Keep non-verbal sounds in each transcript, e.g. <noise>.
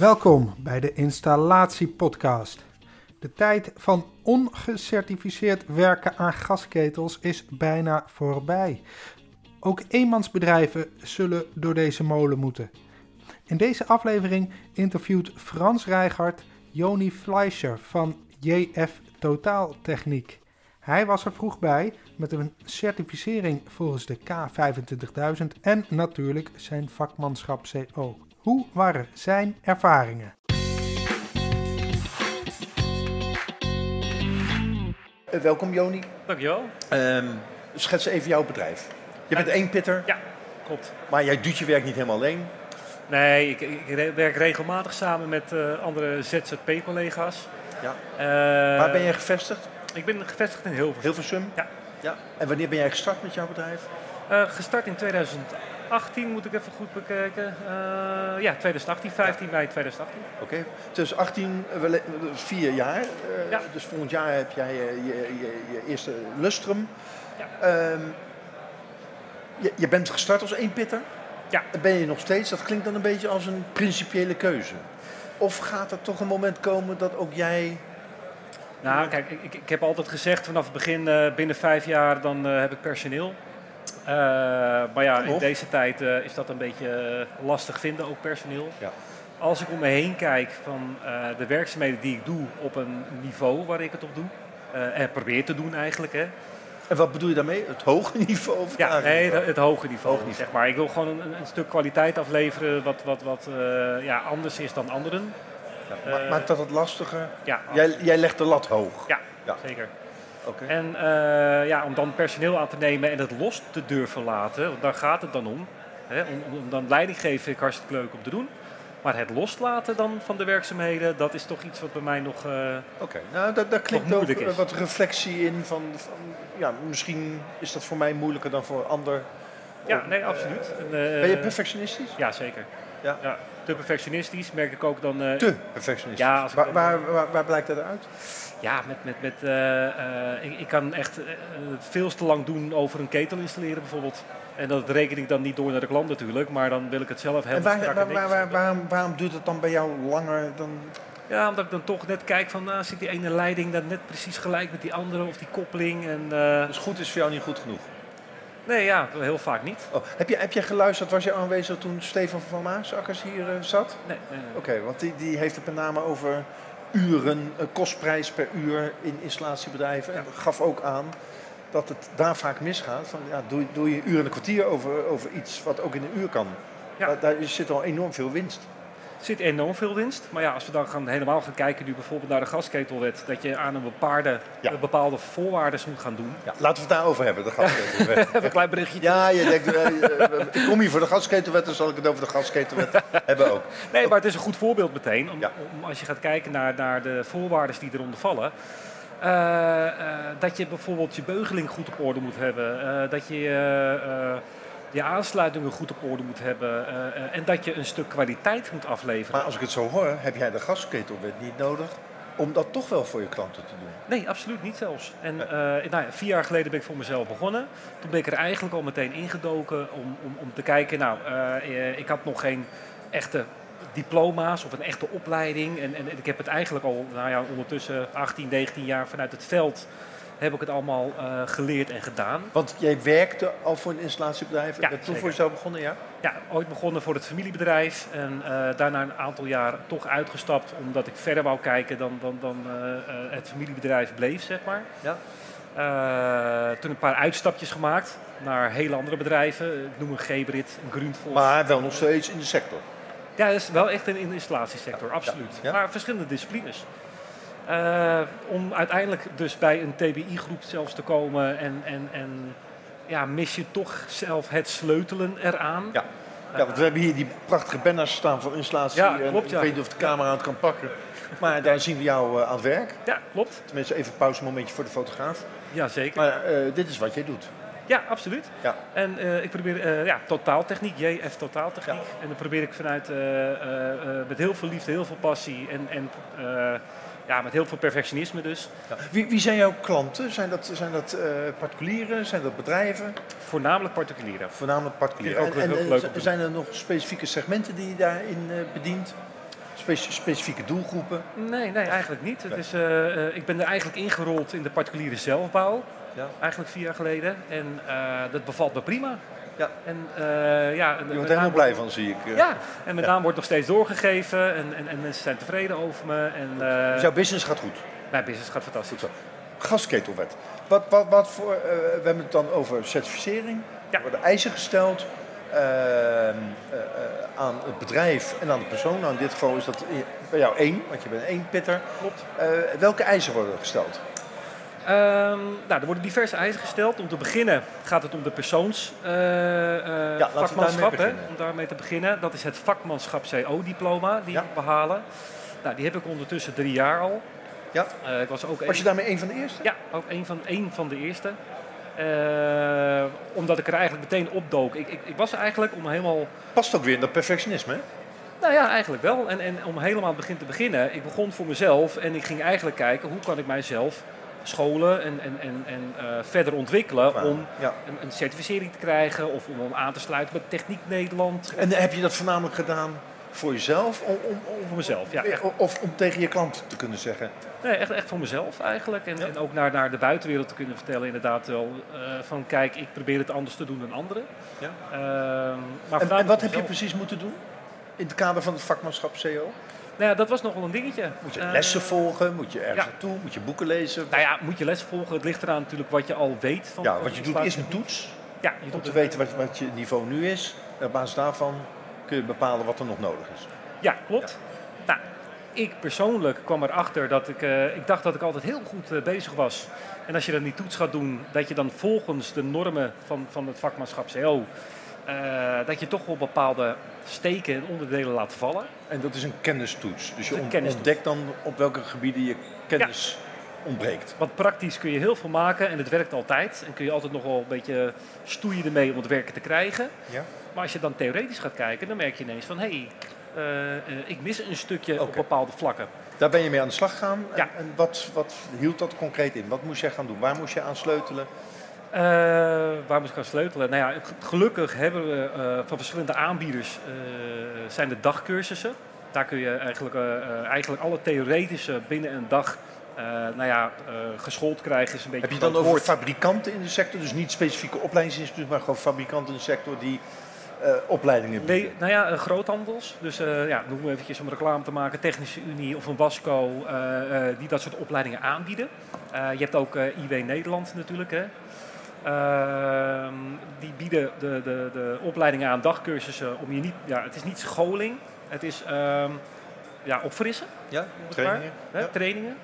Welkom bij de Installatiepodcast. De tijd van ongecertificeerd werken aan gasketels is bijna voorbij. Ook eenmansbedrijven zullen door deze molen moeten. In deze aflevering interviewt Frans Rijgaard Joni Fleischer van JF Totaaltechniek. Hij was er vroeg bij met een certificering volgens de K25000 en natuurlijk zijn vakmanschap CO. Hoe waren zijn ervaringen? Uh, welkom Joni. Dankjewel. Um, schets even jouw bedrijf. Je bent één pitter. Ja, klopt. Maar jij doet je werk niet helemaal alleen. Nee, ik, ik werk regelmatig samen met uh, andere ZZP-collega's. Ja. Uh, Waar ben jij gevestigd? Ik ben gevestigd in Hilversum. Hilversum? Ja. ja. En wanneer ben jij gestart met jouw bedrijf? gestart in 2018, moet ik even goed bekijken. ja, 2018, 15 ja. mei 2018. Oké, okay. 2018, vier jaar. ja. Dus volgend jaar heb jij je, je, je eerste lustrum. Ja. Um, je, je bent gestart als eenpitter. Ja. Ben je nog steeds? Dat klinkt dan een beetje als een principiële keuze. Of gaat er toch een moment komen dat ook jij... Nou, kijk, ik, ik heb altijd gezegd vanaf het begin, uh, binnen vijf jaar dan uh, heb ik personeel. Uh, maar ja, in deze tijd is dat een beetje lastig vinden, ook personeel. Ja. Als ik om me heen kijk van de werkzaamheden die ik doe op een niveau waar ik het op doe, en probeer te doen eigenlijk, hè, en wat bedoel je daarmee? Het hoge niveau? Of ja, nee, het, het hoge niveau, hoge Zeg maar. Ik wil gewoon een, een, stuk kwaliteit afleveren wat, wat, wat ja, anders is dan anderen. Ja, maakt dat het lastiger? Ja. Jij, jij legt de lat hoog? Ja, ja. zeker. Okay. En uh, ja, om dan personeel aan te nemen en het los te durven laten, want daar gaat het dan om. Hè, om, om dan leiding geven vind ik hartstikke leuk om te doen. Maar het loslaten dan van de werkzaamheden, dat is toch iets wat bij mij nog. Uh, Oké, okay. nou daar, daar klinkt ook is. wat reflectie in van, van, ja, misschien is dat voor mij moeilijker dan voor ander. Ja, nee, absoluut. En, uh, ben je perfectionistisch? Ja, zeker. Ja. ja. Te perfectionistisch merk ik ook dan. Uh, te perfectionistisch? Ja, als waar, waar, waar, waar, blijkt dat uit? Ja, met, met, met, ik, ik, kan echt veel te lang doen over een ketel installeren bijvoorbeeld. En dat reken ik dan niet door naar de klant natuurlijk, maar dan wil ik het zelf helemaal en waar, waar, waar, waar, waarom, waarom duurt het dan bij jou langer dan... Ja, omdat ik dan toch net kijk van, nou, zit die ene leiding dan net precies gelijk met die andere of die koppeling. En, uh... Dus goed is voor jou niet goed genoeg? Nee, ja, heel vaak niet. Oh, heb, je, heb je geluisterd, was je aanwezig toen Stefan van Maasakkers hier uh, zat? Nee. nee, nee. Oké, okay, want die, die heeft het met name over uren, uh, kostprijs per uur in installatiebedrijven. Ja. En gaf ook aan dat het daar vaak misgaat. Van, ja, doe, doe je een uur en een kwartier over, over iets wat ook in een uur kan. Ja. Daar, daar zit al enorm veel winst. Zit enorm veel winst. Maar ja, als we dan gaan, helemaal gaan kijken nu bijvoorbeeld naar de gasketelwet, dat je aan een bepaalde, ja. bepaalde voorwaarden moet gaan doen. Ja, laten we het daarover hebben, de gasketelwet. <laughs> Even een klein berichtje. Ja, je denkt, uh, ik kom hier voor de gasketelwet, dan zal ik het over de gasketelwet <laughs> hebben ook. Nee, maar het is een goed voorbeeld meteen. Om, om als je gaat kijken naar, naar de voorwaarden die eronder vallen. Uh, uh, dat je bijvoorbeeld je beugeling goed op orde moet hebben. Uh, dat je je aansluitingen goed op orde moet hebben. en dat je een stuk kwaliteit moet afleveren. Maar als ik het zo hoor, heb jij de gasketelwet niet nodig om dat toch wel voor je klanten te doen? Nee, absoluut niet zelfs. En nou ja, vier jaar geleden ben ik voor mezelf begonnen. Toen ben ik er eigenlijk al meteen ingedoken om, om, om te kijken. Nou, ik had nog geen echte diploma's of een echte opleiding. En, en, ik heb het eigenlijk al nou ja, ondertussen 18, 19 jaar vanuit het veld heb ik het allemaal uh, geleerd en gedaan. Want jij werkte al voor een installatiebedrijf? Ja, toen voor jezelf begonnen, ja? Ja, ooit begonnen voor het familiebedrijf. En uh, daarna een aantal jaar toch uitgestapt, omdat ik verder wou kijken dan, dan, dan uh, het familiebedrijf bleef, zeg maar. Ja. toen een paar uitstapjes gemaakt naar hele andere bedrijven. Ik noem een Gebrit, een Grundfos. Maar wel nog steeds in de sector? Ja, dat is wel echt in de installatiesector, absoluut. Ja, ja. Maar verschillende disciplines. Uh, om uiteindelijk dus bij een TBI-groep zelfs te komen en, en, en ja, mis je toch zelf het sleutelen eraan. Ja. Ja, want we hebben hier die prachtige banners staan voor installatie. Ja, klopt, ik weet niet of de camera het kan pakken. Maar daar zien we jou uh, aan het werk. Ja, klopt. Tenminste, even een pauzemomentje voor de fotograaf. Ja, zeker. Maar uh, dit is wat jij doet. Ja, absoluut. Ja. En uh, ik probeer uh, ja, totaaltechniek, JF totaaltechniek. Ja. En dan probeer ik vanuit met heel veel liefde, heel veel passie en, en ja, met heel veel perfectionisme dus. Ja. Wie, wie, zijn jouw klanten? Zijn dat, zijn dat particulieren? Zijn dat bedrijven? Voornamelijk particulieren. Voornamelijk particulieren. Ook, en, en leuk zijn er nog specifieke segmenten die je daarin bedient? specifieke doelgroepen? Nee, nee eigenlijk niet. Het is, uh, ik ben er eigenlijk ingerold in de particuliere zelfbouw. Ja. Eigenlijk vier jaar geleden. En dat bevalt me prima. Ja. En, uh, ja, je wordt er helemaal blij van, zie ik. Ja, en mijn naam wordt nog steeds doorgegeven en, en, en, mensen zijn tevreden over me. En, uh, dus jouw business gaat goed? Mijn business gaat fantastisch. Goed Gasketelwet. Wat, wat, wat voor, uh, we hebben het dan over certificering. Ja. Er worden eisen gesteld aan het bedrijf en aan de persoon. Nou, in dit geval is dat bij jou één, want je bent één pitter. Klopt. welke eisen worden gesteld? Um, nou, er worden diverse eisen gesteld. Om te beginnen gaat het om de persoons uh, uh, ja, vakmanschap. Hè, om daarmee te beginnen. Dat is het vakmanschap CO-diploma die ja. we behalen. Nou, die heb ik ondertussen drie jaar al. Ja. Uh, ik was, ook was je daarmee een van de eerste? Ja, ook een van, een van de eerste. omdat ik er eigenlijk meteen opdook. Ik, ik, ik was eigenlijk om helemaal... Past ook weer in dat perfectionisme, hè? Nou ja, eigenlijk wel. En, en om helemaal aan het begin te beginnen, ik begon voor mezelf en ik ging eigenlijk kijken hoe kan ik mijzelf scholen en, en, en, en uh, verder ontwikkelen om ja. een, een, certificering te krijgen of om, aan te sluiten met Techniek Nederland. En heb je dat voornamelijk gedaan voor jezelf? Om, om, om voor mezelf, ja. Echt. Of om tegen je klant te kunnen zeggen? Nee, echt, echt voor mezelf eigenlijk. En, ja. en ook naar, naar de buitenwereld te kunnen vertellen inderdaad wel uh, van kijk, ik probeer het anders te doen dan anderen. Ja. Uh, maar en, en wat heb je precies moeten doen in het kader van het vakmanschap CO? Nou ja, dat was nogal een dingetje. Moet je lessen uh, volgen? Moet je ergens ja. naartoe? Moet je boeken lezen? Nou ja, moet je lessen volgen? Het ligt eraan natuurlijk wat je al weet. Van, ja, wat je doet is een toets. Ja, je om te weten wat, wat je niveau nu is. En op basis daarvan kun je bepalen wat er nog nodig is. Ja, klopt. Ja. Nou, ik persoonlijk kwam erachter dat ik... Uh, ik dacht dat ik altijd heel goed uh, bezig was. En als je dan die toets gaat doen, dat je dan volgens de normen van, van het vakmanschap CO... Uh, dat je toch wel bepaalde steken en onderdelen laat vallen. En dat is een kennistoets. Dus je on ontdekt dan op welke gebieden je kennis ja. ontbreekt. Want praktisch kun je heel veel maken en het werkt altijd. En kun je altijd nog wel een beetje stoeien ermee om het werken te krijgen. Ja. Maar als je dan theoretisch gaat kijken, dan merk je ineens van... hé, hey, uh, uh, ik mis een stukje okay. op bepaalde vlakken. Daar ben je mee aan de slag gegaan. Ja. En, en wat, wat hield dat concreet in? Wat moest jij gaan doen? Waar moest je aan sleutelen? Uh, waar moet ik gaan sleutelen? Nou ja, gelukkig hebben we uh, van verschillende aanbieders uh, zijn de dagcursussen. Daar kun je eigenlijk, eigenlijk alle theoretische binnen een dag nou ja, geschoold krijgen. Is een beetje Heb je dan over woord. fabrikanten in de sector? Dus niet specifieke opleidingsinstituten, maar gewoon fabrikanten in de sector die opleidingen bieden? Nee, nou ja, groothandels. Dus ja, noem eventjes om reclame te maken. Technische Unie of een Wasco die dat soort opleidingen aanbieden. je hebt ook IW Nederland natuurlijk, hè. Uh, die bieden de, de, de opleidingen aan dagcursussen om je niet, ja, het is niet scholing, het is um, ja, opfrissen. Ja, trainingen. Ja. trainingen.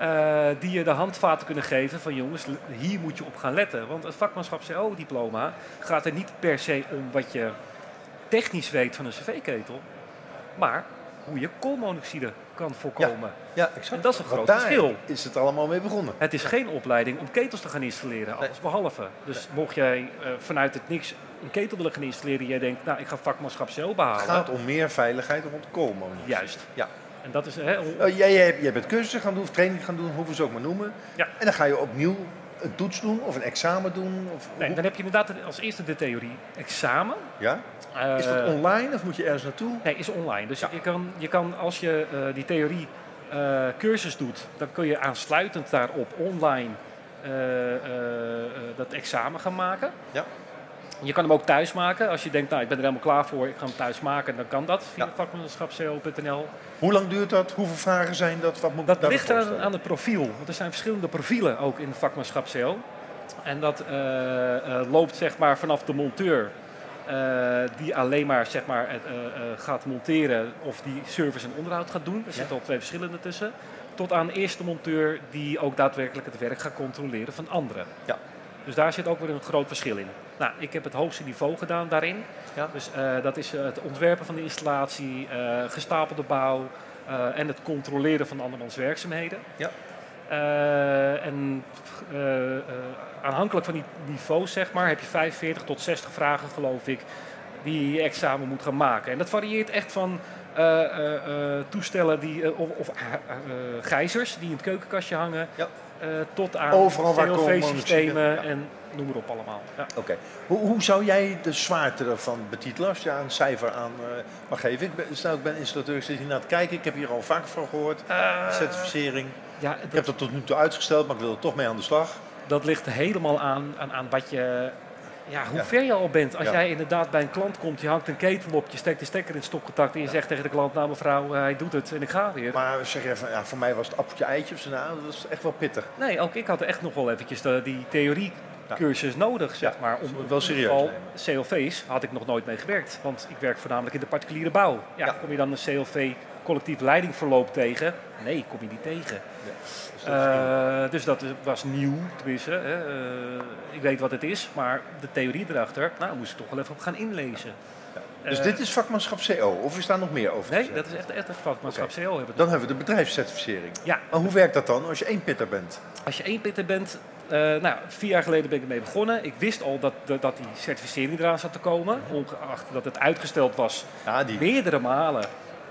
Uh, die je de handvaten kunnen geven van jongens, hier moet je op gaan letten. Want het vakmanschap CO-diploma gaat er niet per se om wat je technisch weet van een cv-ketel, maar hoe je koolmonoxide kan voorkomen. Ja, ja exact. En dat is een groot daar verschil. is het allemaal mee begonnen. Het is geen opleiding om ketels te gaan installeren, alles nee. behalve. Dus nee. mocht jij uh, vanuit het niks een ketel willen gaan installeren... en jij denkt, nou, ik ga vakmanschap zo behalen. Het gaat om meer veiligheid rond koolmonoxide. Juist. Ja. En dat is... Hè, om... uh, jij, jij, jij bent cursussen gaan doen, of training gaan doen, hoe we ze ook maar noemen. Ja. En dan ga je opnieuw een toets doen of een examen doen? Of nee, dan heb je inderdaad als eerste de theorie examen. Ja? Is dat online of moet je ergens naartoe? Nee, is online. Dus ja. je, kan, je kan als je uh, die theorie uh, cursus doet, dan kun je aansluitend daarop online dat examen gaan maken. Ja. Je kan hem ook thuis maken. Als je denkt, nou, ik ben er helemaal klaar voor, ik ga hem thuis maken, dan kan dat via ja. vakmanschapco.nl. Hoe lang duurt dat? Hoeveel vragen zijn dat? Wat moet dat ligt aan, aan het profiel. Want er zijn verschillende profielen ook in vakmanschap CO. En dat uh, uh, loopt zeg maar vanaf de monteur. Uh, die alleen maar, zeg maar gaat monteren of die service en onderhoud gaat doen. Er ja. zitten al twee verschillende tussen. Tot aan de eerste monteur die ook daadwerkelijk het werk gaat controleren van anderen. Ja. Dus daar zit ook weer een groot verschil in. Nou, ik heb het hoogste niveau gedaan daarin. Ja. Dus uh, dat is uh, het ontwerpen van de installatie, uh, gestapelde bouw en het controleren van andermans werkzaamheden. Ja. en aanhankelijk van die niveaus, zeg maar, heb je 45 tot 60 vragen, geloof ik, die je examen moet gaan maken. En dat varieert echt van toestellen die, of, of gijzers die in het keukenkastje hangen. Ja. Uh, tot aan Overal CLV-systemen en noem maar op allemaal. Ja. Oké. Hoe, hoe zou jij de zwaarte ervan betitelen als je een cijfer aan eh, mag geven? Ik ben, stel, ik ben installateur, ik zit hier naar het kijken. Ik heb hier al vaak van gehoord. Certificering. Ja, Ik heb dat tot nu toe uitgesteld, maar ik wil er toch mee aan de slag. dat ligt helemaal aan, aan, aan wat je, ja, hoe Ja. ver je al bent. Als Ja. jij inderdaad bij een klant komt, je hangt een ketel op, je steekt de stekker in het stopcontact en je zegt tegen de klant, nou mevrouw, eh, hij doet het en ik ga weer. Maar zeg je van, ja, voor mij was het appeltje eitje of zo. Nou, dat is echt wel pittig. Nee, ook ik had echt nog wel eventjes de, die theoriecursus nodig, zeg maar. Om wel serieus geval CLV's had ik nog nooit mee gewerkt. Want ik werk voornamelijk in de particuliere bouw. Ja. Kom je dan een CLV collectief leidingverloop tegen? Nee, kom je niet tegen. Dus dat. Eh, dus dat is- was nieuw, tenminste. Hè. Eh, ik weet wat het is, maar de theorie erachter, nou, moest ik toch wel even op gaan inlezen. dus Eh, dit is vakmanschap CO, of is daar nog meer over? Nee, dat is echt, echt een vakmanschap Oké. CO hebben. Dan hebben we de bedrijfscertificering. Ja, Maar hoe werkt dat dan als je één pitter bent? Als je één pitter bent, eh, nou, vier jaar geleden ben ik ermee begonnen. Ik wist al dat, dat, dat die certificering eraan zat te komen, ongeacht dat het uitgesteld was Ja, die. meerdere malen.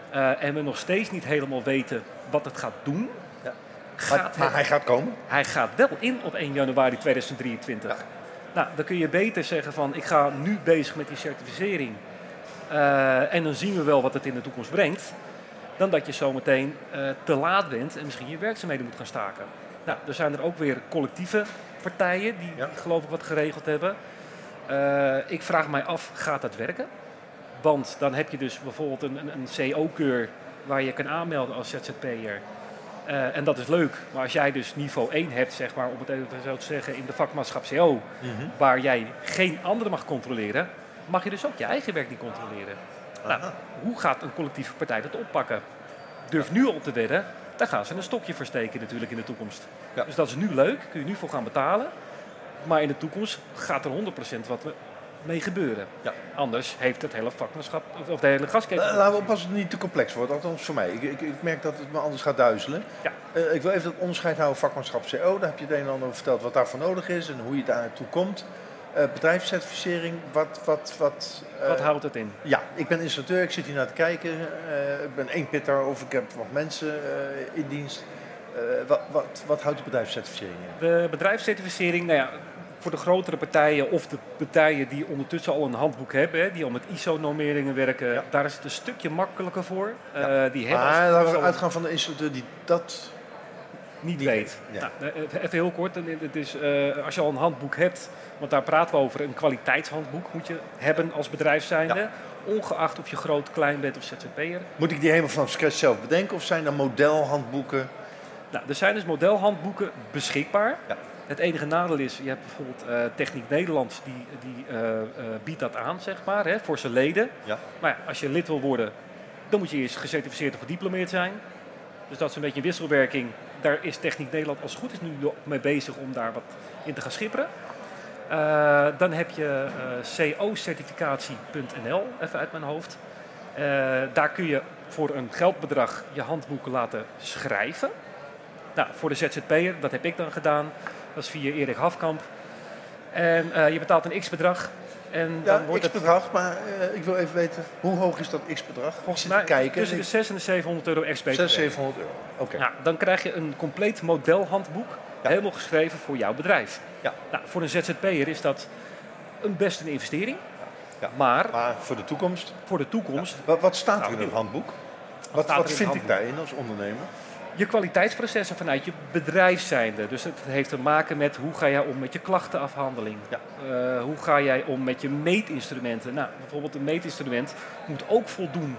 eh, en we nog steeds niet helemaal weten wat het gaat doen. Ja. Gaat Maar, het- maar hij gaat komen. hij gaat wel in op 1 januari 2023. Nou, dan kun je beter zeggen van ik ga nu bezig met die certificering. eh, en dan zien we wel wat het in de toekomst brengt. Dan dat je zometeen te laat bent en misschien je werkzaamheden moet gaan staken. Nou, er zijn er ook weer collectieve partijen die Ja. geloof ik wat geregeld hebben. Eh, ik vraag mij af, gaat dat werken? Want dan heb je dus bijvoorbeeld een, een, een CO-keur waar je kan aanmelden als ZZP'er. Eh, en dat is leuk. Maar als jij dus niveau 1 hebt, zeg maar, om het even zo te zeggen, in de vakmanschap CO, waar jij geen anderen mag controleren, mag je dus ook je eigen werk niet controleren. Nou, hoe gaat een collectieve partij dat oppakken? Durf nu al te wedden, daar gaan ze een stokje voor steken natuurlijk in de toekomst. Ja. Dus dat is nu leuk, kun je nu voor gaan betalen. Maar in de toekomst gaat er 100% wat mee gebeuren. Ja. Anders heeft het hele vakmanschap, of- de hele gasketen... Eh, Laten we oppassen dat het niet te complex wordt, althans voor mij. Ik, ik, ik merk dat het me anders gaat duizelen. Ja. Eh, ik wil even dat onderscheid houden vakmanschap CO. Daar heb je het een en ander over verteld wat daarvoor nodig is en hoe je daar naartoe komt. Eh, bedrijfscertificering, wat... wat, wat eh, Wat houdt het in? Ja, ik ben installateur, ik zit hier naar te kijken. Eh, ik ben één pitter of ik heb wat mensen in dienst. Wat, wat, wat houdt de bedrijfscertificering in? De bedrijfscertificering, nou ja, voor de grotere partijen of de partijen die ondertussen al een handboek hebben, hè, die al met ISO-normeringen werken, Ja. daar is het een stukje makkelijker voor. Eh, die hebben Maar als- we uitgaan van de installateur die dat... niet weet. weet, ja. Nou, eh, even heel kort, het is, eh, als je al een handboek hebt, want daar praten we over, een kwaliteitshandboek moet je hebben als bedrijf zijnde. Ongeacht of je groot, klein bent of ZZP'er. Moet ik die helemaal van scratch zelf bedenken of zijn er modelhandboeken? Nou, er zijn dus modelhandboeken beschikbaar. Ja. Het enige nadeel is, je hebt bijvoorbeeld eh, Techniek Nederland, die, die eh, eh, biedt dat aan, zeg maar, hè, voor zijn leden. Ja. Maar ja, als je lid wil worden, dan moet je eerst gecertificeerd of gediplomeerd zijn. Dus dat is een beetje een wisselwerking. Daar is Techniek Nederland als goed is nu mee bezig om daar wat in te gaan schipperen. Eh, dan heb je eh cocertificatie.nl, even uit mijn hoofd. Eh, daar kun je voor een geldbedrag je handboeken laten schrijven. Nou, voor de ZZP'er, dat heb ik dan gedaan. Dat is via Erik Hafkamp. En je betaalt een x-bedrag. En Ja, dan wordt het x-bedrag, maar eh, ik wil even weten, hoe hoog is dat x-bedrag? volgens mij kijken. tussen de 600 en de 700 euro ex-BTW. 600, 700 euro. Oké. Ja, dan krijg je een compleet modelhandboek, Ja. helemaal geschreven voor jouw bedrijf. Ja. Nou, voor een ZZP'er is dat een best een investering. Ja. Maar Maar voor de toekomst, voor de toekomst, wat, wat staat er Nou, in het handboek? Wat, staat er wat in vind het ik daarin als ondernemer? Je kwaliteitsprocessen vanuit je bedrijf zijnde. Dus het heeft te maken met hoe ga jij om met je klachtenafhandeling. Ja. Eh, hoe ga jij om met je meetinstrumenten. Nou, bijvoorbeeld een meetinstrument moet ook voldoen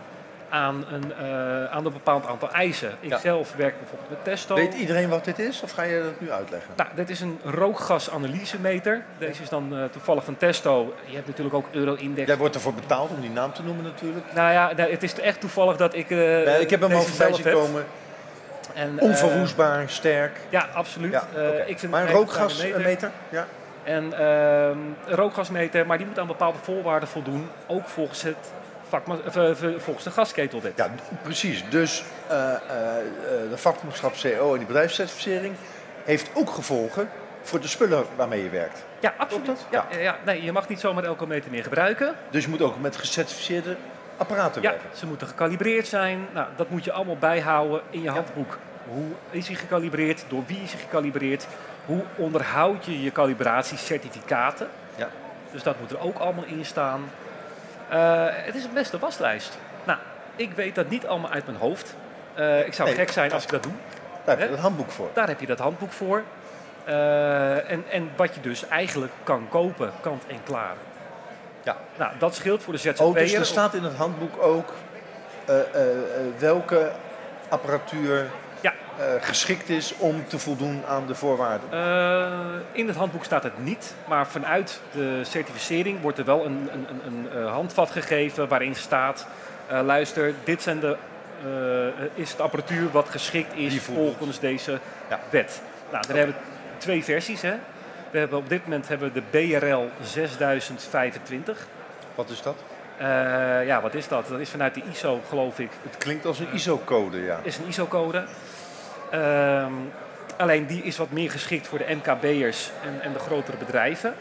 aan een, eh, aan een bepaald aantal eisen. Ik Ja. zelf werk bijvoorbeeld met Testo. Weet iedereen wat dit is of ga je dat nu uitleggen? Nou, dit is een rookgasanalysemeter. Deze is dan eh, toevallig van Testo. Je hebt natuurlijk ook Euro-index. Jij wordt ervoor betaald om die naam te noemen natuurlijk. Nou ja, nou, het is echt toevallig dat ik. Ja, ik heb hem al voorbij zien komen. En, eh, Onverwoestbaar, sterk. ja, absoluut. Ja, Eh, ik vind maar een rookgasmeter? Ja. En ehm, een rookgasmeter, maar die moet aan bepaalde voorwaarden voldoen. Ook volgens, het eh, volgens de gasketelwet. ja, precies. Dus de vakmanschap CO en die bedrijfscertificering heeft ook gevolgen voor de spullen waarmee je werkt. Ja, absoluut. Ja. Nee, je mag niet zomaar elke meter meer gebruiken. Dus je moet ook met gecertificeerde apparaten Ja, werken. ze moeten gekalibreerd zijn. Nou, dat moet je allemaal bijhouden in je handboek. Hoe is hij gekalibreerd? Door wie is hij gekalibreerd? Hoe onderhoud je je calibratiecertificaten? Ja. Dus dat moet er ook allemaal in staan. Eh, het is een beste waslijst. Nou, ik weet dat niet allemaal uit mijn hoofd. Eh, ik zou Nee. gek zijn als ik dat doe. Daar heb je het handboek voor. Daar heb je dat handboek voor. Eh, en, en wat je dus eigenlijk kan kopen, kant en klaar. Ja. Nou, dat scheelt voor de ZZP'er. Oh, dus er staat in het handboek ook eh, eh, eh, welke apparatuur Ja. geschikt is om te voldoen aan de voorwaarden. In het handboek staat het niet, maar vanuit de certificering wordt er wel een, een, een, een handvat gegeven waarin staat: luister, dit zijn de, is de apparatuur wat geschikt is volgens deze Ja. wet. Nou, daar hebben we twee versies. Hè. We hebben, op dit moment hebben we de BRL 6025. Wat is dat? Eh, ja, wat is dat? Dat is vanuit de ISO, geloof ik. Het klinkt als een ISO-code, ja. is een ISO-code. Ehm, alleen die is wat meer geschikt voor de MKB'ers en, en de grotere bedrijven.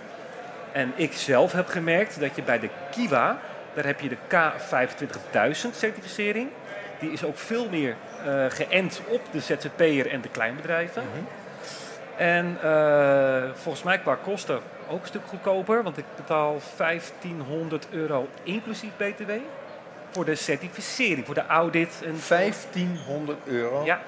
En ik zelf heb gemerkt dat je bij de Kiwa, daar heb je de K25000 certificering. Die is ook veel meer eh, geënt op de ZZP'er en de kleinbedrijven. En eh, volgens mij qua kosten ook een stuk goedkoper, want ik betaal 1500 euro inclusief BTW voor de certificering, voor de audit. En 1500 euro. ja,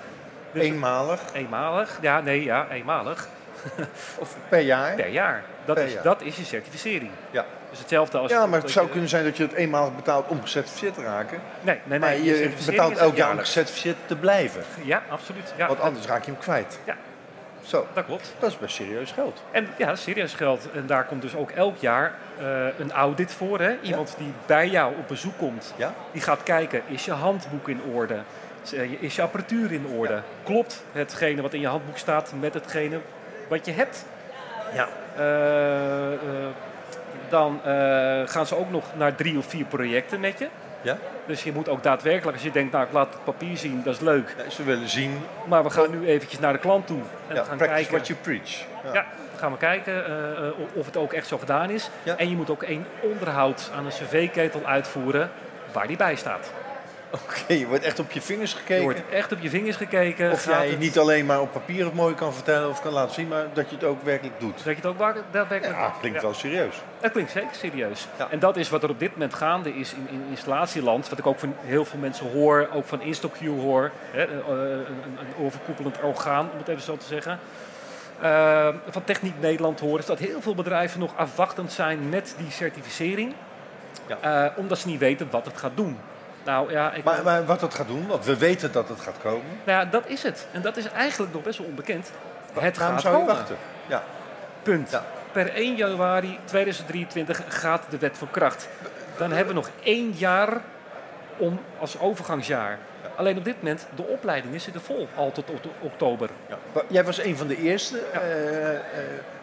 dus Eenmalig eenmalig. Ja, nee, ja, eenmalig. <laughs> of per jaar. Per jaar. Dat, Per is, jaar. dat is je certificering. Ja. Dus hetzelfde als... Ja, maar het zou je- kunnen zijn dat je het eenmalig betaalt om gecertificeerd te raken. Nee, nee, nee. maar je betaalt elk jaar om gecertificeerd te blijven. Ja, absoluut. Ja, Want anders raak je hem kwijt. Ja. Zo, dat klopt. dat is best serieus geld. En ja, serieus geld. En daar komt dus ook elk jaar eh, een audit voor. Hè? Iemand die bij jou op bezoek komt, Ja? die gaat kijken, is je handboek in orde? Is, eh, Is je apparatuur in orde? Klopt hetgene wat in je handboek staat met hetgene wat je hebt? Ja. Eh, dan gaan ze ook nog naar drie of vier projecten met je. Ja? Dus je moet ook daadwerkelijk, als je denkt, nou ik laat het papier zien, dat is leuk. Ja, Ze willen zien, Maar we gaan nu eventjes naar de klant toe. En ja, gaan kijken. what you preach. Ja. Ja, dan gaan we kijken eh, eh, of het ook echt zo gedaan is. En je moet ook één onderhoud aan een cv-ketel uitvoeren waar die bij staat. Oké, je wordt echt op je vingers Er gekeken. wordt echt op je vingers gekeken. Of jij het- niet alleen maar op papier het mooi kan vertellen of kan laten zien, maar dat je het ook werkelijk doet. Dat je het ook daadwerkelijk Ja, doet. klinkt Ja. wel serieus. Dat klinkt zeker serieus. Ja. En dat is wat er op dit moment gaande is in, in installatieland. Wat ik ook van heel veel mensen hoor, ook van InstoQ hoor. Hè, een, een, een overkoepelend orgaan, om het even zo te zeggen. Eh, van Techniek Nederland horen is dat heel veel bedrijven nog afwachtend zijn met die certificering. Ja. Eh, omdat ze niet weten wat het gaat doen. Nou ja, ik, Maar, maar wat het gaat doen, want we weten dat het gaat komen. nou ja, dat is het. En dat is eigenlijk nog best wel onbekend. Het Waarom gaat zou je komen. wachten? Ja. Punt. Ja. Per 1 januari 2023 gaat de wet van kracht. Dan hebben we nog één jaar om als overgangsjaar. Alleen op dit moment, de opleidingen zitten vol, al tot oktober. Ja. Jij was een van de eerste. Eh, eh,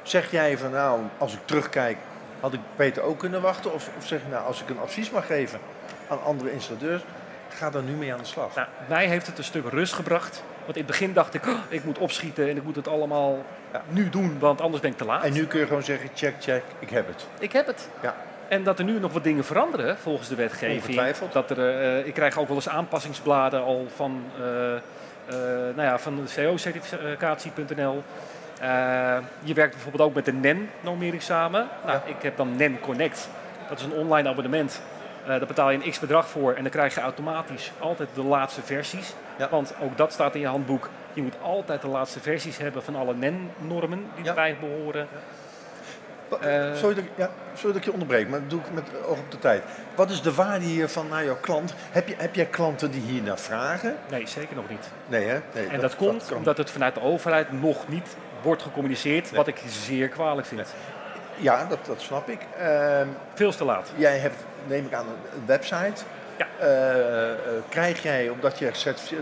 zeg jij van nou, als ik terugkijk, had ik beter ook kunnen wachten? Of, of zeg je nou, als ik een advies mag geven aan andere installateurs, ga er nu mee aan de slag. Nou, mij heeft het een stuk rust gebracht. Want in het begin dacht ik, oh, ik moet opschieten en ik moet het allemaal Ja. nu doen, want anders ben ik te laat. En nu kun je gewoon zeggen, check, check, ik heb het. Ik heb het. Ja. En dat er nu nog wat dingen veranderen volgens de wetgeving. Dat er, eh, ik krijg ook wel eens aanpassingsbladen al van, eh, nou ja, van co-certificatie.nl. Je werkt bijvoorbeeld ook met de NEN-normering samen. Nou, Ja. Ik heb dan NEN Connect. Dat is een online abonnement. Eh daar betaal je een x-bedrag voor en dan krijg je automatisch altijd de laatste versies. Ja. Want ook dat staat in je handboek. Je moet altijd de laatste versies hebben van alle NEN-normen die Ja. erbij behoren. Eh. sorry, dat, ik- ja, sorry dat ik je onderbreek, maar dat doe ik met oog op de tijd. Wat is de waarde hiervan naar jouw klant? Heb, je, heb jij klanten die hier naar vragen? Nee, zeker nog niet. Nee, hè? Nee, En dat, komt omdat het vanuit de overheid nog niet wordt gecommuniceerd, Nee. wat ik zeer kwalijk vind. Ja, dat, dat snap ik. Ehm, Veel te laat. jij hebt, neem ik aan, een, website. Ja. Eh, eh, krijg jij, omdat je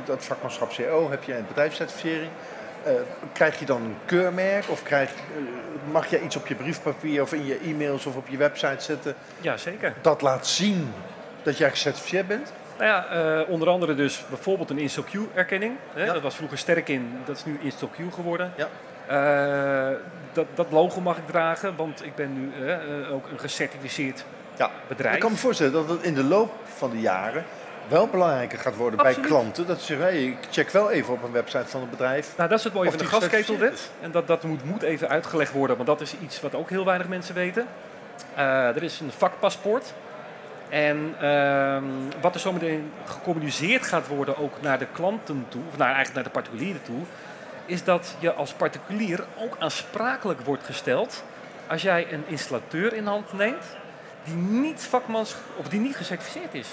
dat vakmanschap CO, heb je een bedrijfscertificering. Eh, krijg je dan een keurmerk of krijg, mag je iets op je briefpapier of in je e-mails of op je website zetten Ja, zeker. dat laat zien dat jij gecertificeerd bent? Nou ja, onder andere dus bijvoorbeeld een InstoQ-erkenning. Hè? Ja. Dat was vroeger sterk in, dat is nu InstoQ geworden. Ja. Eh, dat, dat logo mag ik dragen, want ik ben nu eh, eh, ook een gecertificeerd Ja. bedrijf. Ik kan me voorstellen dat het in de loop van de jaren wel belangrijker gaat worden Absoluut. bij klanten. Dat ze zeggen, hey, ik check wel even op een website van het bedrijf. Nou, dat is het mooie van de gasketelwet. En dat, dat moet, moet even uitgelegd worden, want dat is iets wat ook heel weinig mensen weten. Er is een vakpaspoort. En ehm, wat er zometeen gecommuniceerd gaat worden, ook naar de klanten toe, of naar, eigenlijk naar de particulieren toe, is dat je als particulier ook aansprakelijk wordt gesteld als jij een installateur in hand neemt die niet vakmans of die niet gecertificeerd is.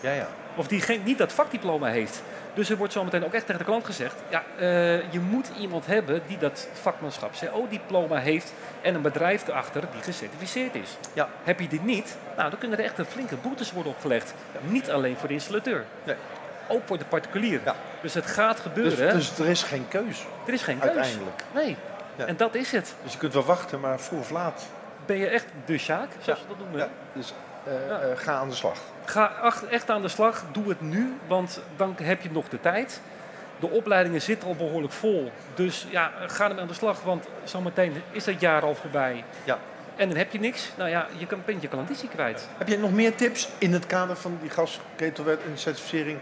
Ja, ja. Of die geen, niet dat vakdiploma heeft. Dus er wordt zometeen ook echt tegen de klant gezegd: ja, eh, je moet iemand hebben die dat vakmanschap CO-diploma heeft en een bedrijf erachter die gecertificeerd is. Ja. Heb je dit niet, nou, dan kunnen er echt een flinke boetes worden opgelegd. Niet alleen voor de installateur, Nee. Ook voor de particulier. Ja. Dus het gaat Dus, gebeuren. dus er is geen keus er is geen keus. uiteindelijk. Nee. Ja. En dat is het. Dus je kunt wel wachten, maar vroeg of laat. Ben je echt de Sjaak, zoals ze dat noemen? Ja. Dus eh, eh, ga aan de slag. Ga echt aan de slag. Doe het nu, want dan heb je nog de tijd. De opleidingen zitten al behoorlijk vol. Dus ja, ga ermee aan de slag, want zometeen is dat jaar al voorbij. Ja. En dan heb je niks. Nou ja, je kan, bent je klanditie kwijt. Heb je nog meer tips in het kader van die gasketelwet en certificering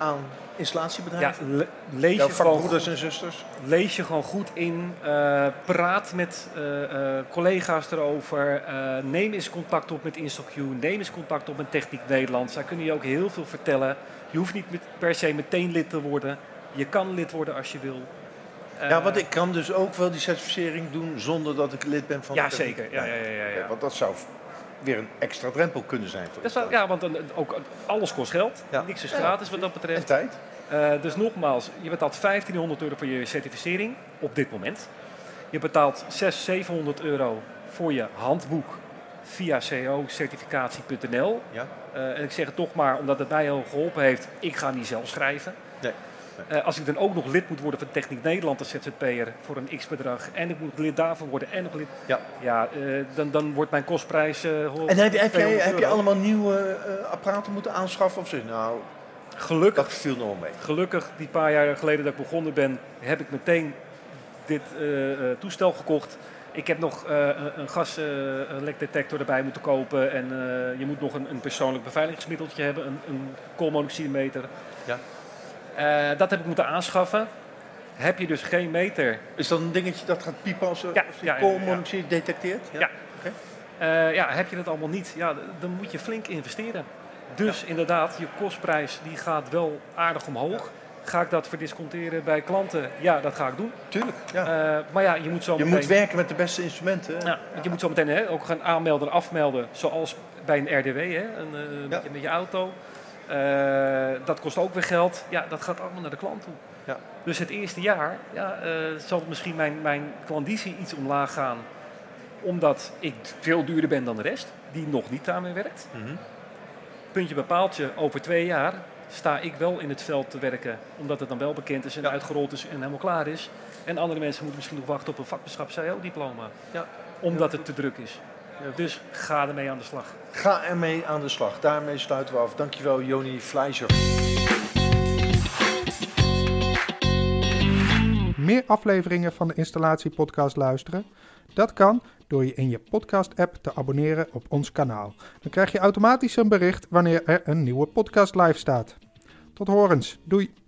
aan Ja, installatiebedrijven? le- lees, je gewoon goed, en zusters? lees je gewoon goed in. eh, praat met eh, eh, collega's erover. eh, neem eens contact op met InstoQ. Neem eens contact op met Techniek Nederland. Zij kunnen je ook heel veel vertellen. Je hoeft niet met- per se meteen lid te worden. Je kan lid worden als je wil. ja, want ik kan dus ook wel die certificering doen zonder dat ik lid ben van Ja, de zeker. Ja, ja, ja, ja, ja. Want dat zou weer een extra drempel kunnen zijn voor Dat zou, ja, want dan, ook, alles kost geld. Ja. Niks is gratis wat dat En betreft. tijd? Eh, dus nogmaals, je betaalt 1500 euro voor je certificering op dit moment. Je betaalt 600, 700 euro voor je handboek via cocertificatie.nl. Ja. Eh, en ik zeg het toch maar omdat het mij heel geholpen heeft. Ik ga niet zelf schrijven. Nee. Eh, als ik dan ook nog lid moet worden van Techniek Nederland als ZZP'er voor een x-bedrag. En ik moet lid daarvan worden en nog lid. Ja. Ja, eh, dan, dan wordt mijn kostprijs. eh, En heb, heb, jij, 200 heb je allemaal nieuwe eh, apparaten moeten aanschaffen? Of je, nou, Gelukkig dat viel nog wel mee. Gelukkig, die paar jaar geleden dat ik begonnen ben, heb ik meteen dit eh, eh, toestel gekocht. Ik heb nog eh, een- gaslekdetector erbij moeten kopen. En eh, je moet nog een, een persoonlijk beveiligingsmiddeltje hebben, een, een koolmonoxidemeter. Ja. Eh, dat heb ik moeten aanschaffen. Heb je dus geen meter, Is dat een dingetje dat gaat piepen als, Ja, als die ja, ja, koolmonoxide detecteert? Ja. Oké. eh, ja, heb je dat allemaal niet, ja, dan moet je flink investeren. Dus inderdaad, je kostprijs die gaat wel aardig omhoog. Ga ik dat verdisconteren bij klanten? Ja, dat ga ik doen. Tuurlijk, ja. Eh, maar ja, je moet zo je meteen... moet werken met de beste instrumenten. Ja, want je moet zo meteen hè, ook gaan aanmelden en afmelden, zoals bij een RDW, hè, een, Ja. met, je, met je auto. Eh, dat kost ook weer geld. Ja, dat gaat allemaal naar de klant toe. Ja. Dus het eerste jaar ja, eh, zal misschien mijn, mijn klanditie iets omlaag gaan, omdat ik veel duurder ben dan de rest, die nog niet daarmee werkt. Mhm. Puntje bepaalt je, over twee jaar sta ik wel in het veld te werken, omdat het dan wel bekend is en Ja. uitgerold is en helemaal klaar is. En andere mensen moeten misschien nog wachten op een vakmanschap CO-diploma, Ja. omdat het te druk is. Dus ga ermee aan de slag. Ga ermee aan de slag. Daarmee sluiten we af. Dankjewel, Joni Fleischer. Meer afleveringen van de Installatie-podcast luisteren? Dat kan door je in je podcast-app te abonneren op ons kanaal. Dan krijg je automatisch een bericht wanneer er een nieuwe podcast live staat. Tot horens. Doei!